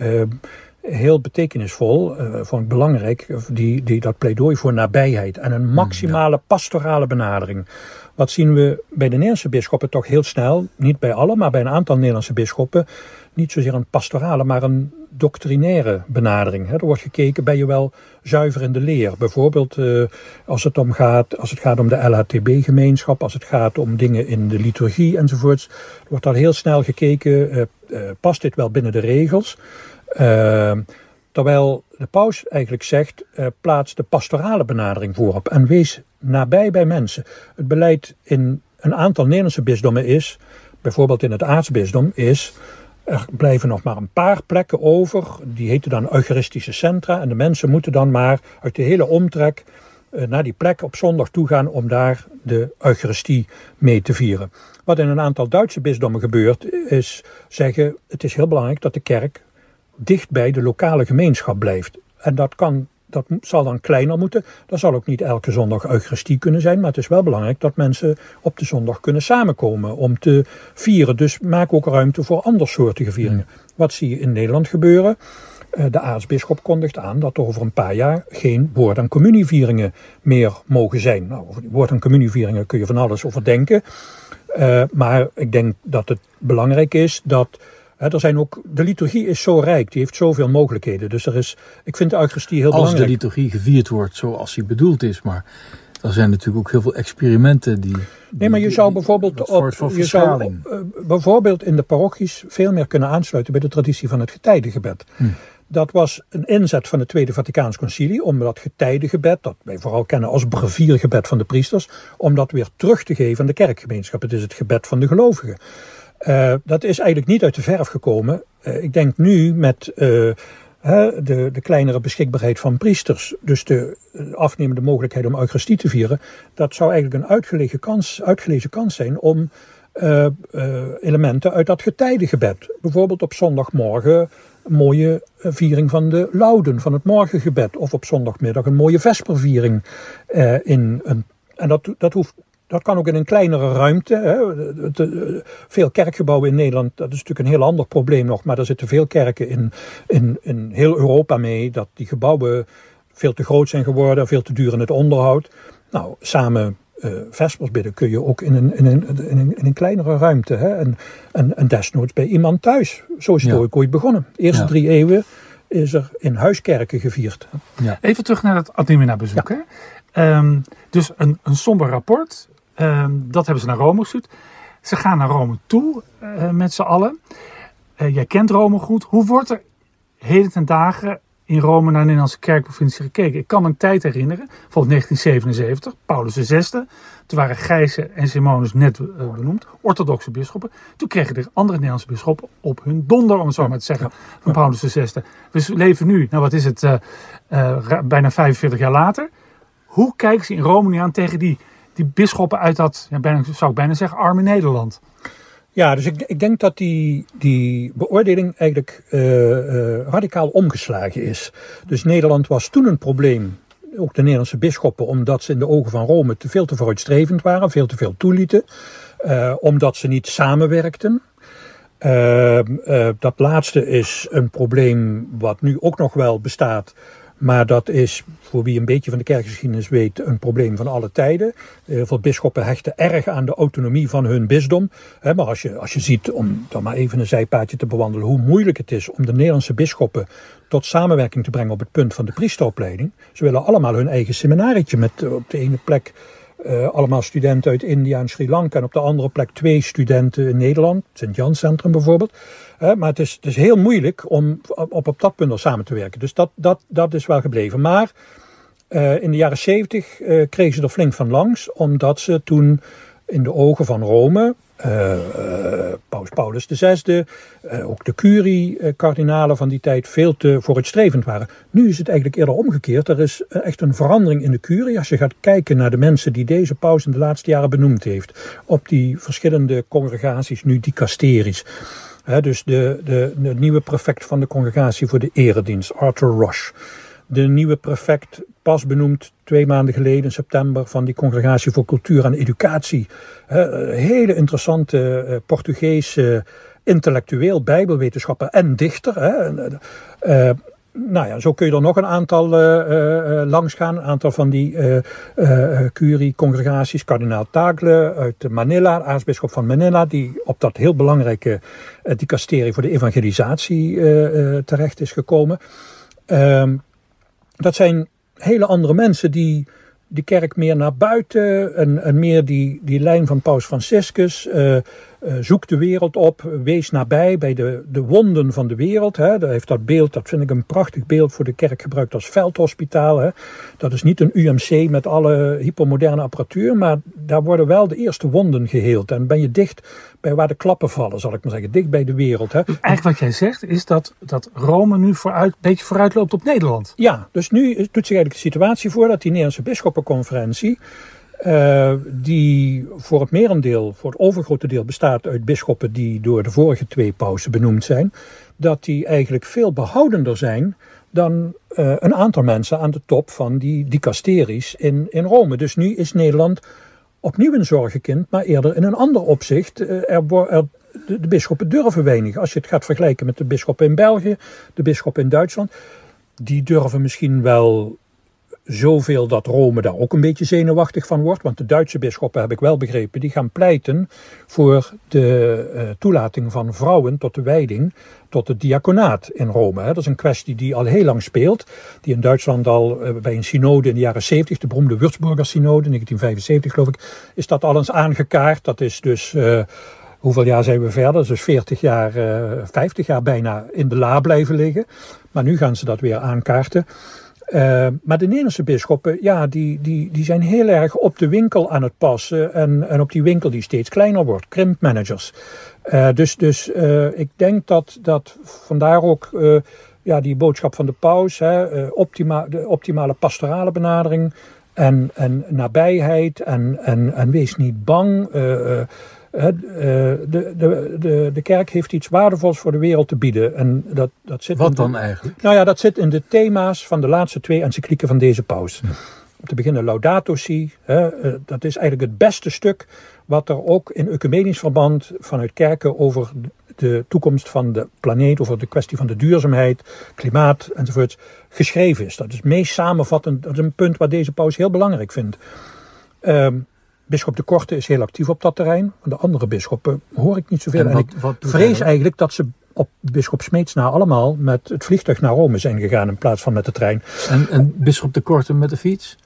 heel betekenisvol, vond ik belangrijk, die, die, dat pleidooi voor nabijheid en een maximale pastorale benadering. Wat zien we bij de Nederlandse bisschoppen toch heel snel, niet bij alle, maar bij een aantal Nederlandse bisschoppen, niet zozeer een pastorale, maar een doctrinaire benadering. Er wordt gekeken, ben je wel zuiver in de leer? Bijvoorbeeld eh, als, het om gaat, als het gaat om de LHTB-gemeenschap, als het gaat om dingen in de liturgie enzovoorts. Wordt al heel snel gekeken, eh, eh, past dit wel binnen de regels? Terwijl de paus eigenlijk zegt, eh, plaats de pastorale benadering voorop en wees nabij bij mensen. Het beleid in een aantal Nederlandse bisdommen is, bijvoorbeeld in het aartsbisdom, is er blijven nog maar een paar plekken over. Die heten dan eucharistische centra. En de mensen moeten dan maar uit de hele omtrek eh, naar die plek op zondag toe gaan om daar de Eucharistie mee te vieren. Wat in een aantal Duitse bisdommen gebeurt, is zeggen: het is heel belangrijk dat de kerk dicht bij de lokale gemeenschap blijft. En dat kan. Dat zal dan kleiner moeten. Dat zal ook niet elke zondag Eucharistie kunnen zijn. Maar het is wel belangrijk dat mensen op de zondag kunnen samenkomen om te vieren. Dus maak ook ruimte voor andersoortige vieringen. Wat zie je in Nederland gebeuren? Eh, De aartsbisschop kondigt aan dat er over een paar jaar geen woord- en communievieringen meer mogen zijn. Nou, over die woord- en communievieringen kun je van alles over denken. Eh, maar ik denk dat het belangrijk is dat. Er zijn ook, de liturgie is zo rijk, die heeft zoveel mogelijkheden. Dus er is, ik vind de Eucharistie heel Als de belangrijk. liturgie gevierd wordt zoals die bedoeld is. Maar er zijn natuurlijk ook heel veel experimenten die. Nee, maar je zou bijvoorbeeld, op, je zou, eh, bijvoorbeeld in de parochies veel meer kunnen aansluiten bij de traditie van het getijdengebed. Hm. Dat was een inzet van het Tweede Vaticaans Concilie om dat getijdengebed, dat wij vooral kennen als breviergebed van de priesters, om dat weer terug te geven aan de kerkgemeenschap. Het is het gebed van de gelovigen. Eh, dat is eigenlijk niet uit de verf gekomen. Eh, ik denk nu met eh, hè, de, de kleinere beschikbaarheid van priesters, dus de afnemende mogelijkheid om Eucharistie te vieren, dat zou eigenlijk een uitgelezen kans, uitgelezen kans zijn om elementen uit dat getijdengebed, bijvoorbeeld op zondagmorgen een mooie viering van de Lauden, van het morgengebed, of op zondagmiddag een mooie vesperviering in een. En dat, dat hoeft dat kan ook in een kleinere ruimte. Hè. Veel kerkgebouwen in Nederland, dat is natuurlijk een heel ander probleem nog. Maar er zitten veel kerken in, in, in heel Europa mee. Dat die gebouwen veel te groot zijn geworden, veel te duur in het onderhoud. Nou, samen eh vespers bidden kun je ook in een, in een, in een, in een kleinere ruimte. Hè. En, en, en desnoods bij iemand thuis. Zo is het Ja. ooit begonnen. De eerste Ja. drie eeuwen is er in huiskerken gevierd. Ja. Even terug naar het Adlimina-bezoek. Ja. Ehm, dus een, een somber rapport. Ehm, dat hebben ze naar Rome gestuurd. Ze gaan naar Rome toe uh, met z'n allen. Uh, jij kent Rome goed. Hoe wordt er heden ten dagen in Rome naar de Nederlandse kerkprovincie gekeken? Ik kan me een tijd herinneren, volgens 1977, Paulus VI. Toen waren Gijzen en Simonus net uh, benoemd, orthodoxe bisschoppen. Toen kregen de andere Nederlandse bisschoppen op hun donder, om het zo maar te zeggen, van Paulus VI. We leven nu, nou wat is het, bijna 45 jaar later. Hoe kijken ze in Rome nu aan tegen die die bisschoppen uit dat, ja, zou ik bijna zeggen, arme Nederland. Ja, dus ik, ik denk dat die, die beoordeling eigenlijk uh, uh, radicaal omgeslagen is. Dus Nederland was toen een probleem, ook de Nederlandse bisschoppen, omdat ze in de ogen van Rome te veel te vooruitstrevend waren, veel te veel toelieten, uh, omdat ze niet samenwerkten. dat laatste is een probleem wat nu ook nog wel bestaat maar dat is, voor wie een beetje van de kerkgeschiedenis weet, een probleem van alle tijden. Heel veel bisschoppen hechten erg aan de autonomie van hun bisdom. Maar als je, als je ziet, om dan maar even een zijpaadje te bewandelen, hoe moeilijk het is om de Nederlandse bisschoppen tot samenwerking te brengen op het punt van de priesteropleiding. Ze willen allemaal hun eigen seminarietje met op de ene plek uh, allemaal studenten uit India en Sri Lanka. En op de andere plek twee studenten in Nederland, Sint-Jan Centrum bijvoorbeeld. Uh, maar het is, het is heel moeilijk om op, op dat punt al samen te werken. Dus dat, dat, dat is wel gebleven. Maar uh, in de jaren zeventig kregen ze er flink van langs, omdat ze toen in de ogen van Rome uh, Paus Paulus VI, uh, ook de curie-kardinalen van die tijd veel te vooruitstrevend waren. Nu is het eigenlijk eerder omgekeerd. Er is echt een verandering in de curie. Als je gaat kijken naar de mensen die deze paus in de laatste jaren benoemd heeft, op die verschillende congregaties, nu dicasteries. He, dus de, de, nieuwe prefect van de congregatie voor de eredienst, Arthur Roche de nieuwe prefect, pas benoemd twee maanden geleden in september, van die Congregatie voor Cultuur en Educatie. hele interessante eh, Portugese intellectueel, bijbelwetenschapper en dichter. Uh, nou ja, zo kun je er nog een aantal langs gaan. Een aantal van die curie-congregaties. Kardinaal Tagle uit Manila, aartsbisschop van Manila, die op dat heel belangrijke dicasterie voor de evangelisatie terecht is gekomen. Ehm, dat zijn hele andere mensen die de kerk meer naar buiten en, meer die, die lijn van Paus Franciscus. Uh, uh, zoek de wereld op, wees nabij bij de, de wonden van de wereld. Hè. Daar heeft dat beeld, dat vind ik een prachtig beeld voor de kerk gebruikt als veldhospitaal. Hè. Dat is niet een UMC met alle hypermoderne apparatuur, maar daar worden wel de eerste wonden geheeld. En ben je dicht bij waar de klappen vallen, zal ik maar zeggen, dicht bij de wereld. Hè. Dus eigenlijk wat jij zegt is dat, dat Rome nu vooruit, een beetje vooruit loopt op Nederland. Ja, dus nu doet zich eigenlijk de situatie voor dat die Nederlandse bisschoppenconferentie uh, die voor het merendeel, voor het overgrote deel bestaat uit bisschoppen die door de vorige twee pausen benoemd zijn, dat die eigenlijk veel behoudender zijn dan uh, een aantal mensen aan de top van die dicasteries in, in Rome. Dus nu is Nederland opnieuw een zorgenkind, maar eerder in een ander opzicht. Er, er, de, de bisschoppen durven weinig. Als je het gaat vergelijken met de bisschoppen in België, de bisschoppen in Duitsland, die durven misschien wel zoveel dat Rome daar ook een beetje zenuwachtig van wordt. Want de Duitse bisschoppen, heb ik wel begrepen, die gaan pleiten voor de uh, toelating van vrouwen tot de wijding, tot het diaconaat in Rome. Hè. Dat is een kwestie die al heel lang speelt. Die in Duitsland al uh, bij een synode in de jaren 70, de beroemde Würzburger synode, 1975 geloof ik, is dat al eens aangekaart. Dat is dus... Uh, Hoeveel jaar zijn we verder? Dus 40 jaar, uh, 50 jaar bijna in de la blijven liggen. Maar nu gaan ze dat weer aankaarten. Uh, maar de Nederlandse bisschoppen, ja, die, die, die zijn heel erg op de winkel aan het passen. En, en op die winkel die steeds kleiner wordt. Krimpmanagers. Uh, dus dus uh, ik denk dat, dat vandaar ook ja, die boodschap van de paus. Hè, optima, de optimale pastorale benadering. En, en nabijheid. En, en, en wees niet bang. Eh, de, de, de, de kerk heeft iets waardevols voor de wereld te bieden. En dat, dat zit Wat dan eigenlijk? Nou ja, dat zit in de thema's van de laatste twee encyclieken van deze paus. Om te beginnen Laudato Si. Hè, eh, dat is eigenlijk het beste stuk wat er ook in ecumenisch verband vanuit kerken over de toekomst van de planeet, over de kwestie van de duurzaamheid, klimaat enzovoort, geschreven is. Dat is meest samenvattend, dat is een punt wat deze paus heel belangrijk vindt. Um, Bisschop de Korte is heel actief op dat terrein. Van de andere bisschoppen hoor ik niet zoveel. En, wat, ik vrees eigenlijk dat ze op Bisschop Smeets na allemaal met het vliegtuig naar Rome zijn gegaan in plaats van met de trein. En, en Bisschop de Korte met de fiets?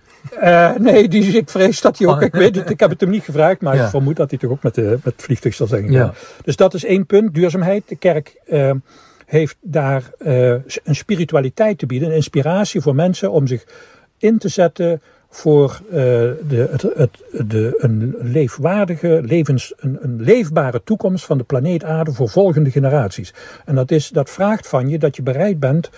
Uh, nee, die, ik vrees dat hij ook. Ik weet het, ik heb het hem niet gevraagd, maar Ja. ik vermoed dat hij toch ook met, de, met het vliegtuig zal zijn. Ja. Dus dat is één punt, duurzaamheid. De kerk eh, heeft daar eh, een spiritualiteit te bieden, een inspiratie voor mensen om zich in te zetten voor eh, de, het, het, de, een leefwaardige, levens, een, een leefbare toekomst van de planeet Aarde voor volgende generaties. En dat, is, dat vraagt van je dat je bereid bent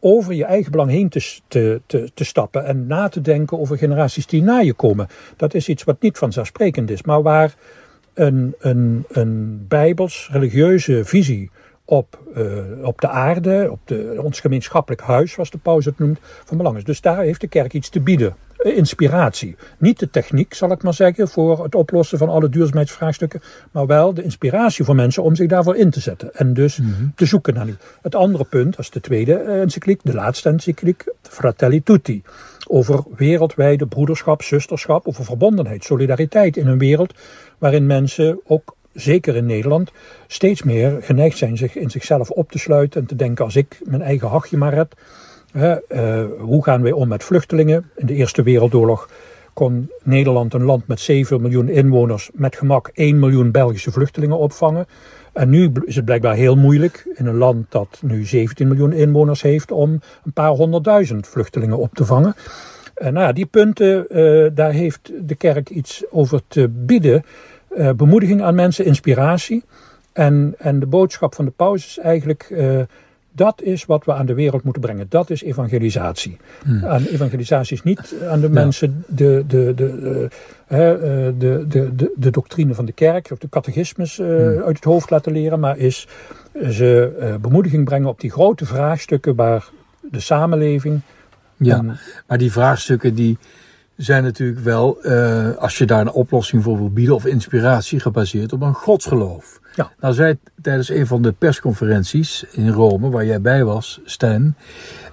over je eigen belang heen te, te, te, stappen en na te denken over generaties die na je komen. Dat is iets wat niet vanzelfsprekend is, maar waar een, een, een bijbels religieuze visie op, uh, op de aarde, op de, ons gemeenschappelijk huis, zoals de paus het noemt, van belang is. Dus daar heeft de kerk iets te bieden. Inspiratie. Niet de techniek, zal ik maar zeggen, voor het oplossen van alle duurzaamheidsvraagstukken, maar wel de inspiratie voor mensen om zich daarvoor in te zetten. En dus mm -hmm. te zoeken naar die. Het andere punt, dat is de tweede encycliek, de laatste encycliek, Fratelli Tutti. Over wereldwijde broederschap, zusterschap, over verbondenheid, solidariteit in een wereld waarin mensen ook zeker in Nederland, steeds meer geneigd zijn zich in zichzelf op te sluiten en te denken als ik mijn eigen hachje maar red. Hè, uh, hoe gaan wij om met vluchtelingen? In de Eerste Wereldoorlog kon Nederland, een land met 7 miljoen inwoners, met gemak 1 miljoen Belgische vluchtelingen opvangen. En nu is het blijkbaar heel moeilijk in een land dat nu 17 miljoen inwoners heeft om een paar honderdduizend vluchtelingen op te vangen. Uh, nou ja, die punten, uh, daar heeft de kerk iets over te bieden. Uh, bemoediging aan mensen, inspiratie. En, en de boodschap van de paus is eigenlijk, uh, dat is wat we aan de wereld moeten brengen. Dat is evangelisatie. Hmm. Aan evangelisatie is niet aan de mensen de, de, de, uh, de, de, de, de doctrine van de kerk of de catechismus hmm. uit het hoofd laten leren, maar is ze bemoediging brengen op die grote vraagstukken waar de samenleving. Ja, en, maar die vraagstukken die zijn natuurlijk wel, uh, als je daar een oplossing voor wil bieden of inspiratie, gebaseerd op een godsgeloof. Ja. Nou zei tijdens een van de persconferenties in Rome, waar jij bij was, Stijn,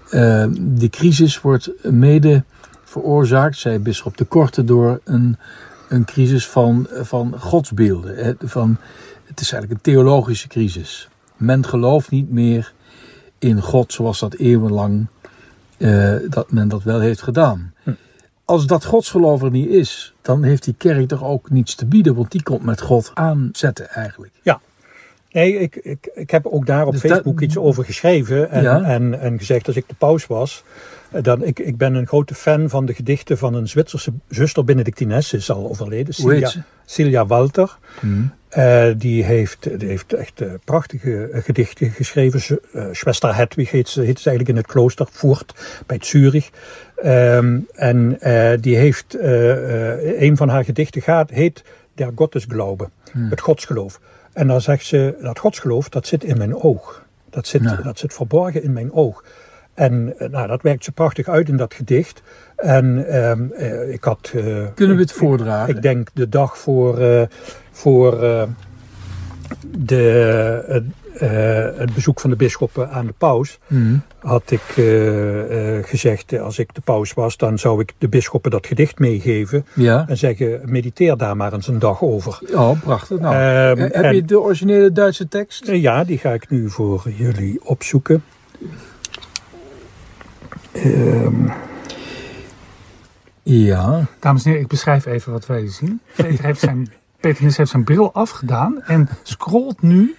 uh, de crisis wordt mede veroorzaakt, zei bisschop de Korte, door een, een crisis van, van godsbeelden. Hè, van, het is eigenlijk een theologische crisis. Men gelooft niet meer in God zoals dat eeuwenlang uh, dat men dat wel heeft gedaan. Hm als dat godsgeloof er niet is, dan heeft die kerk toch ook niets te bieden, want die komt met God aanzetten eigenlijk. Ja. Nee, ik, ik, ik heb ook daar op dus Facebook dat, iets over geschreven en, ja. en, en gezegd als ik de paus was. Dan, ik, ik ben een grote fan van de gedichten van een Zwitserse zuster, Benedictines, ze is al overleden, Silja, Silja Walter. Hmm. Uh, die, heeft, die heeft echt uh, prachtige uh, gedichten geschreven. Uh, Schwester Hedwig heet ze, heet ze eigenlijk in het klooster Voert bij Zurich. Um, en die heeft, een van haar gedichten gaat, heet Der Gottesglaube, hmm. het godsgeloof. En dan zegt ze, dat godsgeloof, dat zit in mijn oog. Dat zit, ja. dat zit verborgen in mijn oog. En nou, dat werkt ze prachtig uit in dat gedicht. En um, ik had... Kunnen we het voordragen? Ik, ik denk de dag voor, uh, voor de, het bezoek van de bisschoppen aan de paus... Mm. had ik gezegd, als ik de paus was... dan zou ik de bisschoppen dat gedicht meegeven... Ja. en zeggen, mediteer daar maar eens een dag over. Oh, prachtig. Nou, Ehm, heb en- je de originele Duitse tekst? ja, die ga ik nu voor jullie opzoeken. Ehm, Ja. Dames en heren, ik beschrijf even wat wij zien. Peter heeft zijn, Peter heeft zijn bril afgedaan en scrolt nu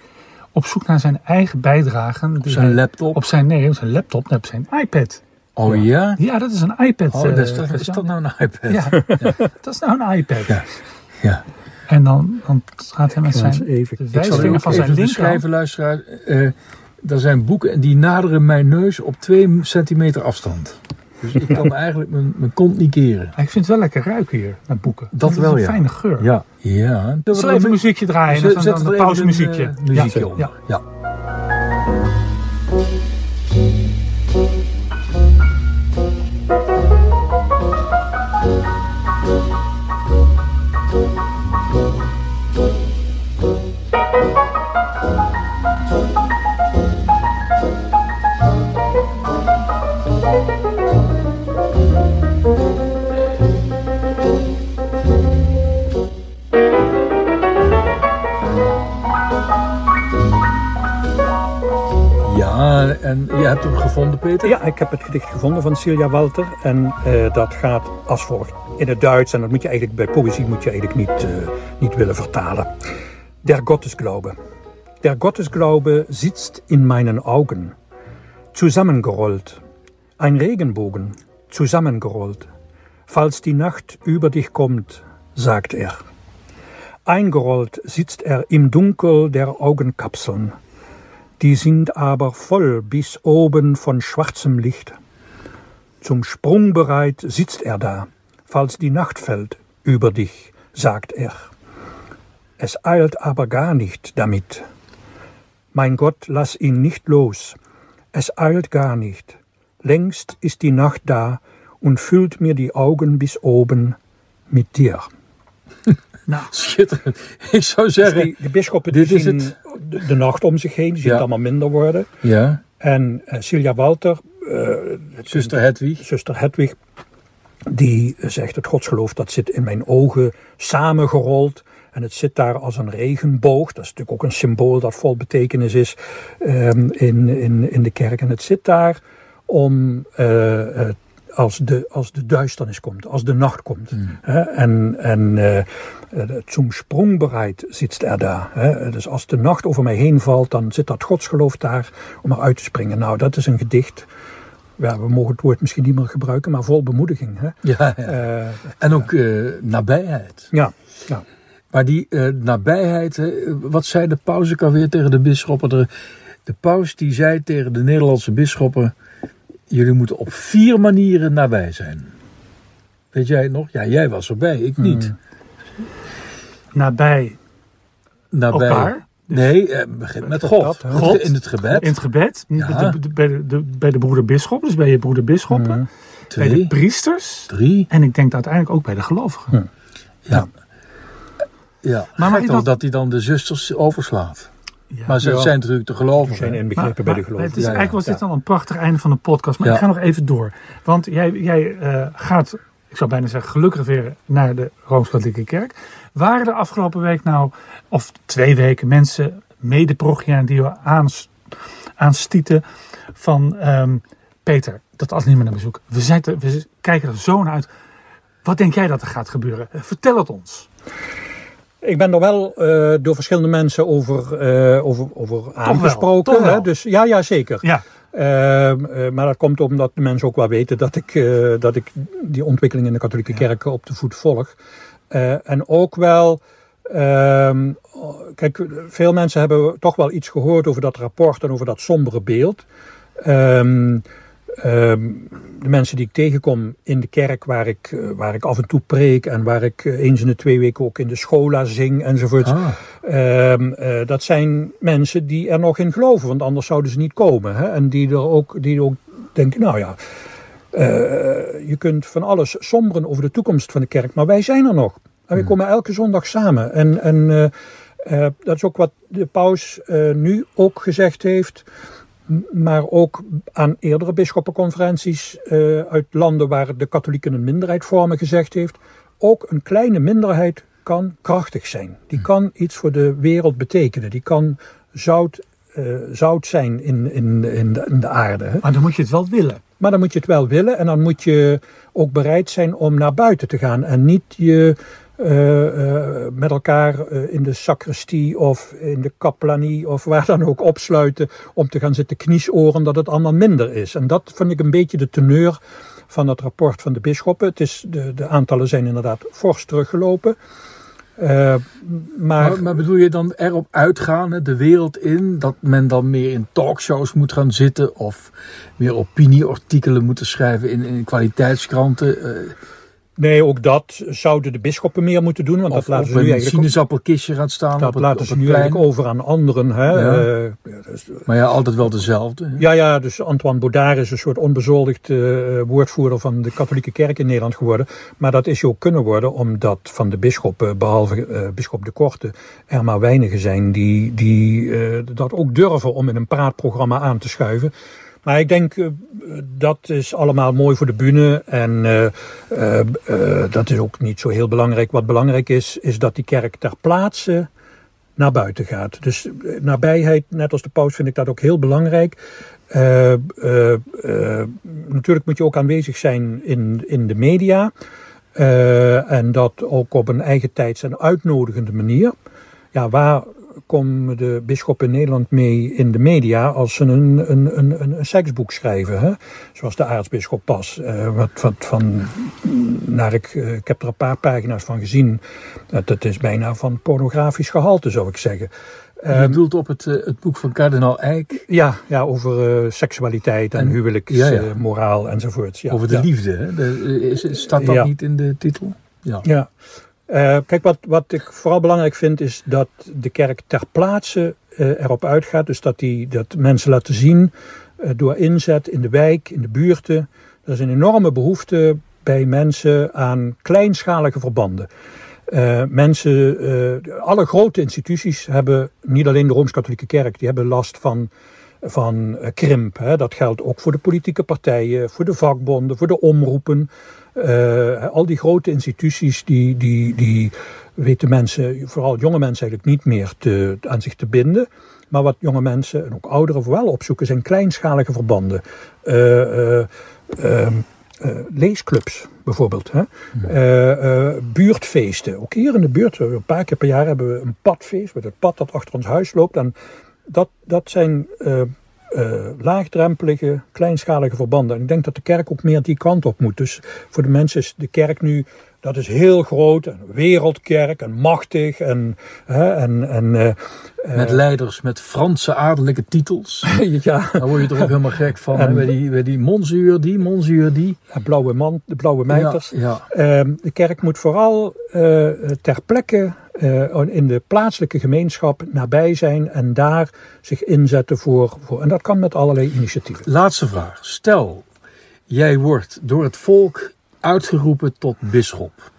op zoek naar zijn eigen bijdragen. Op zijn hij- laptop. Op zijn, nee, op zijn laptop, nee, op zijn iPad. Oh ja? Ja, dat is een iPad. Oh, eh, dat is, dat, is Christian. dat nou een iPad? Ja, dat is nou een iPad. Ja. Ja. En dan, dan gaat hij met zijn even- wijsvinger van zijn even linkerhand. beschrijven, luisteraar. Eh er zijn boeken en die naderen mijn neus op 2 centimeter afstand. Dus ik kan eigenlijk mijn, mijn kont niet keren. Ik vind het wel lekker ruiken hier met boeken. Dat is wel, een ja. fijne geur. Ja. Ja. Zal even een muziekje draaien. Zet dan een pauzemuziekje. een, eh, muziekje ja. onder. Ja. En je hebt hem gevonden, Peter? Ja, ik heb het gedicht gevonden van Silja Walter. En eh, dat gaat als volgt in het Duits. En dat moet je eigenlijk bij poëzie moet je eigenlijk niet, uh, niet willen vertalen. Der Gottesglaube. Der Gottesglaube sitzt in meinen Augen. Zusammengerollt. Ein Regenbogen. Zusammengerollt. Falls die Nacht über dich kommt, sagt er. Eingerollt sitzt er im Dunkel der Augenkapseln. Die sind aber voll bis oben von schwarzem Licht. Zum Sprung bereit sitzt er da, falls die Nacht fällt über dich, sagt er. Es eilt aber gar nicht damit. Mein Gott, lass ihn nicht los. Es eilt gar nicht. Längst ist die Nacht da und füllt mir die Augen bis oben mit dir. Nou, schitterend. Ik zou zeggen. Dus die, de bisschoppen die zien de, de, nacht om zich heen, die zien het allemaal minder worden. Ja. En uh, Silja Walter, uh, zuster Hedwig. Zuster Hedwig, die zegt: Het godsgeloof dat zit in mijn ogen samengerold. En het zit daar als een regenboog. Dat is natuurlijk ook een symbool dat vol betekenis is um, in, in, in de kerk. En het zit daar om uh, als de, als de duisternis komt, als de nacht komt. Mm. En, en uh, zum Sprung bereit zit er daar. Hè? Dus als de nacht over mij heen valt, dan zit dat godsgeloof daar om eruit te springen. Nou, dat is een gedicht. Ja, we mogen het woord misschien niet meer gebruiken, maar vol bemoediging. Hè? Ja, ja. Uh, en ook uh, nabijheid. Ja, ja. Maar die nabijheid, wat zei de paus ook alweer tegen de bisschoppen? De, de paus die zei tegen de Nederlandse bisschoppen jullie moeten op vier manieren nabij zijn. Weet jij het nog? Ja, jij was erbij, ik niet. Hmm. Nabij, nabij elkaar? Dus nee, eh, begint met God. God. In het gebed. In het gebed. Ja. De, de, bij, de, de, bij de broeder bisschop, dus bij je broeder bisschoppen. Hmm. Bij de priesters. Drie. En ik denk uiteindelijk ook bij de gelovigen. Ja. Ja, maar, maar toch dat hij dan de zusters overslaat. Ja. Maar ze ja. zijn natuurlijk te geloven. zijn inbegrepen bij de gelovigen. Het is, eigenlijk was dit dan een prachtig einde van de podcast. Maar ik ga nog even door. Want jij, jij uh, gaat, ik zou bijna zeggen, gelukkig weer naar de Rooms-Katholieke Kerk. Waren er afgelopen week nou, of twee weken, mensen, mede die we aans, aanstieten van um, Peter, dat als niet meer naar bezoek. We, zijn te, we kijken er zo naar uit. Wat denk jij dat er gaat gebeuren? Vertel het ons. Ik ben er wel uh, door verschillende mensen over, uh, over, over aangesproken. Toch wel, hè? Dus ja, ja zeker. Ja. Uh, maar dat komt omdat de mensen ook wel weten dat ik, dat ik die ontwikkeling in de katholieke ja. kerk op de voet volg. en ook wel, ehm, kijk, veel mensen hebben toch wel iets gehoord over dat rapport en over dat sombere beeld. Um, Um, de mensen die ik tegenkom in de kerk, waar ik, uh, waar ik af en toe preek en waar ik uh, eens in de twee weken ook in de schola zing enzovoort. Ah. Um, uh, dat zijn mensen die er nog in geloven, want anders zouden ze niet komen. Hè? En die er ook, die ook denken, nou ja, je kunt van alles somberen over de toekomst van de kerk, maar wij zijn er nog. En we hmm. komen elke zondag samen. En, en dat is ook wat de paus nu ook gezegd heeft maar ook aan eerdere bisschoppenconferenties uh, uit landen waar de katholieken een minderheid vormen gezegd heeft. Ook een kleine minderheid kan krachtig zijn. Die hm. kan iets voor de wereld betekenen. Die kan zout, uh, zout zijn in, in, in, de, in de aarde. Hè. Maar dan moet je het wel willen. Maar dan moet je het wel willen en dan moet je ook bereid zijn om naar buiten te gaan en niet je met elkaar uh, in de sacristie of in de kaplanie of waar dan ook opsluiten om te gaan zitten kniesoren dat het allemaal minder is. En dat vind ik een beetje de teneur van het rapport van de bisschoppen. Het is, de, de aantallen zijn inderdaad fors teruggelopen. Maar, maar, bedoel je dan erop uitgaan, de wereld in, dat men dan meer in talkshows moet gaan zitten of meer opinieartikelen moeten schrijven in, in kwaliteitskranten? Nee, ook dat zouden de bisschoppen meer moeten doen. Want of, dat laten ze nu eigenlijk. Een sinaasappelkistje gaat staan. Dat op het, laten op ze nu eigenlijk over aan anderen. Hè? Ja. Uh, dus, maar ja, altijd wel dezelfde. Ja, ja, dus Antoine Baudard is een soort onbezoldigd uh, woordvoerder van de katholieke kerk in Nederland geworden. Maar dat is ook kunnen worden omdat van de bisschoppen, behalve uh, bisschop de Korte, er maar weinigen zijn die, die dat ook durven om in een praatprogramma aan te schuiven. Maar ik denk, uh, dat is allemaal mooi voor de bühne. En uh, uh, dat is ook niet zo heel belangrijk. Wat belangrijk is, is dat die kerk ter plaatse naar buiten gaat. Dus nabijheid, net als de paus, vind ik dat ook heel belangrijk. Natuurlijk moet je ook aanwezig zijn in, in de media. en dat ook op een eigen tijds- en uitnodigende manier. Ja, waar komen de bisschop in Nederland mee in de media als ze een, een, een, een, seksboek schrijven? Hè? Zoals de aartsbisschop Pas. wat, wat van, naar ik, ik heb er een paar pagina's van gezien. Dat is bijna van pornografisch gehalte, zou ik zeggen. Je ehm, bedoelt op het, eh, het boek van kardinaal Eijk? Ja, ja over uh, seksualiteit en, en huwelijksmoraal ja, ja. enzovoort. Ja, over de liefde, hè? De, is, staat dat niet in de titel? Ja. ja. Uh, kijk, wat, wat ik vooral belangrijk vind is dat de kerk ter plaatse erop uitgaat. Dus dat, die, dat mensen laten zien door inzet in de wijk, in de buurten. Er is een enorme behoefte bij mensen aan kleinschalige verbanden. Mensen, alle grote instituties hebben, niet alleen de Rooms-Katholieke Kerk, die hebben last van, van krimp. Hè. Dat geldt ook voor de politieke partijen, voor de vakbonden, voor de omroepen. Al die grote instituties, die, die, die weten mensen, vooral jonge mensen eigenlijk niet meer te, aan zich te binden. Maar wat jonge mensen en ook ouderen vooral opzoeken zijn kleinschalige verbanden. Ehm, uh, leesclubs bijvoorbeeld. Hè? Buurtfeesten. Ook hier in de buurt, een paar keer per jaar hebben we een padfeest. Met het pad dat achter ons huis loopt. En dat, dat zijn laagdrempelige, kleinschalige verbanden. En ik denk dat de kerk ook meer die kant op moet. Dus voor de mensen is de kerk nu dat is heel groot, een wereldkerk en machtig. En, hè, en, en, uh, met leiders met Franse adellijke titels. ja. Daar word je toch ook helemaal gek van. En, bij, die, bij die monzuur, die monzuur, die. blauwe man, de blauwe mijters. Ja, ja. Uh, de kerk moet vooral ter plekke in de plaatselijke gemeenschap nabij zijn en daar zich inzetten voor, voor. En dat kan met allerlei initiatieven. Laatste vraag. Stel, jij wordt door het volk uitgeroepen tot bisschop.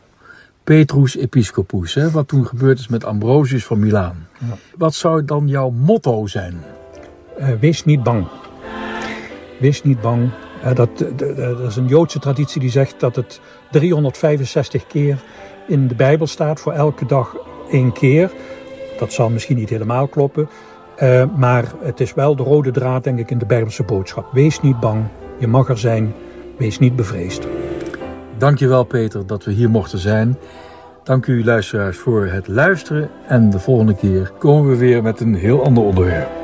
Petrus Episcopus, hè, wat toen gebeurd is met Ambrosius van Milaan. Ja. Wat zou dan jouw motto zijn? Uh, wees niet bang. Wees niet bang. Uh, dat, dat is een Joodse traditie die zegt dat het 365 keer in de Bijbel staat, voor elke dag één keer. Dat zal misschien niet helemaal kloppen. Uh, maar het is wel de rode draad, denk ik, in de Bijbelse boodschap. Wees niet bang, je mag er zijn, wees niet bevreesd. Dankjewel Peter dat we hier mochten zijn. Dank u luisteraars voor het luisteren en de volgende keer komen we weer met een heel ander onderwerp.